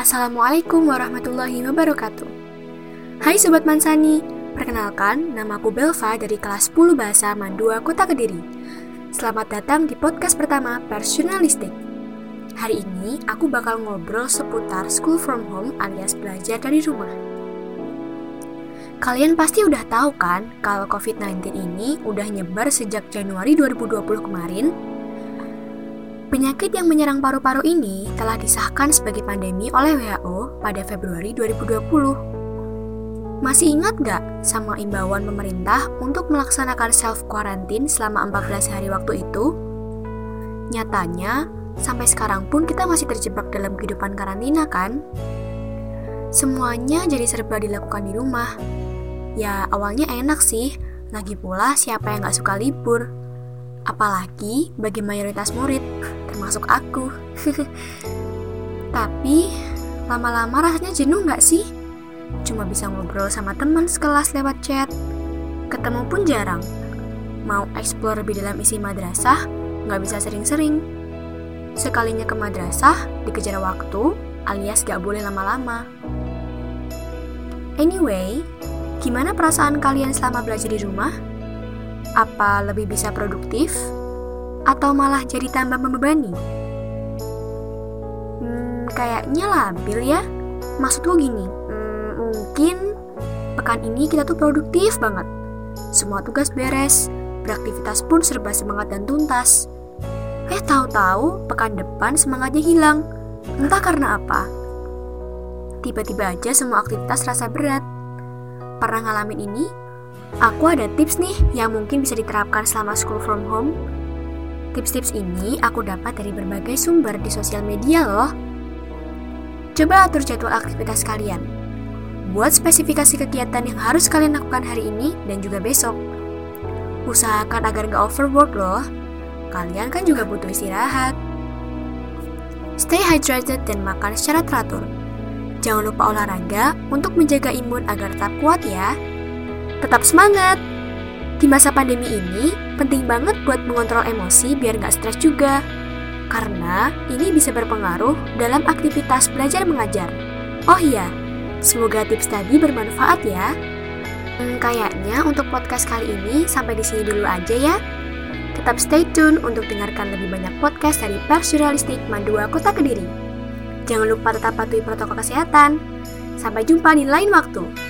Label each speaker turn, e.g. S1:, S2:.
S1: Assalamualaikum warahmatullahi wabarakatuh. Hai Sobat Mansani, perkenalkan nama aku Belva dari kelas 10 Bahasa Mandua Kota Kediri. Selamat datang di podcast pertama Pers Jurnalistik. Hari ini aku bakal ngobrol seputar school from home alias belajar dari rumah. Kalian pasti udah tahu kan kalau COVID-19 ini udah nyebar sejak Januari 2020 kemarin Penyakit yang menyerang paru-paru ini telah disahkan sebagai pandemi oleh WHO pada Februari 2020. Masih ingat gak sama imbauan pemerintah untuk melaksanakan self-quarantine selama 14 hari waktu itu? Nyatanya, sampai sekarang pun kita masih terjebak dalam kehidupan karantina kan? Semuanya jadi serba dilakukan di rumah. Ya, awalnya enak sih, lagi pula siapa yang gak suka libur? Apalagi bagi mayoritas murid, termasuk aku. Tapi, lama-lama rasanya jenuh nggak sih? Cuma bisa ngobrol sama teman sekelas lewat chat. Ketemu pun jarang. Mau explore lebih dalam isi madrasah, nggak bisa sering-sering. Sekalinya ke madrasah, dikejar waktu, alias gak boleh lama-lama. Anyway, gimana perasaan kalian selama belajar di rumah? Apa lebih bisa produktif? Atau malah jadi tambah membebani? Hmm, kayaknya labil ya. Maksudku gini, hmm, mungkin pekan ini kita tuh produktif banget. Semua tugas beres, beraktivitas pun serba semangat dan tuntas. Eh tahu-tahu pekan depan semangatnya hilang. Entah karena apa. Tiba-tiba aja semua aktivitas rasa berat. Pernah ngalamin ini? Aku ada tips nih yang mungkin bisa diterapkan selama school from home. Tips-tips ini aku dapat dari berbagai sumber di sosial media loh. Coba atur jadwal aktivitas kalian. Buat spesifikasi kegiatan yang harus kalian lakukan hari ini dan juga besok. Usahakan agar nggak overwork loh. Kalian kan juga butuh istirahat. Stay hydrated dan makan secara teratur. Jangan lupa olahraga untuk menjaga imun agar tetap kuat ya. Tetap semangat! Di masa pandemi ini, penting banget buat mengontrol emosi biar nggak stres juga. Karena ini bisa berpengaruh dalam aktivitas belajar mengajar. Oh iya, semoga tips tadi bermanfaat ya. Hmm, kayaknya untuk podcast kali ini sampai di sini dulu aja ya. Tetap stay tune untuk dengarkan lebih banyak podcast dari Pers Jurnalistik Mandua Kota Kediri. Jangan lupa tetap patuhi protokol kesehatan. Sampai jumpa di lain waktu.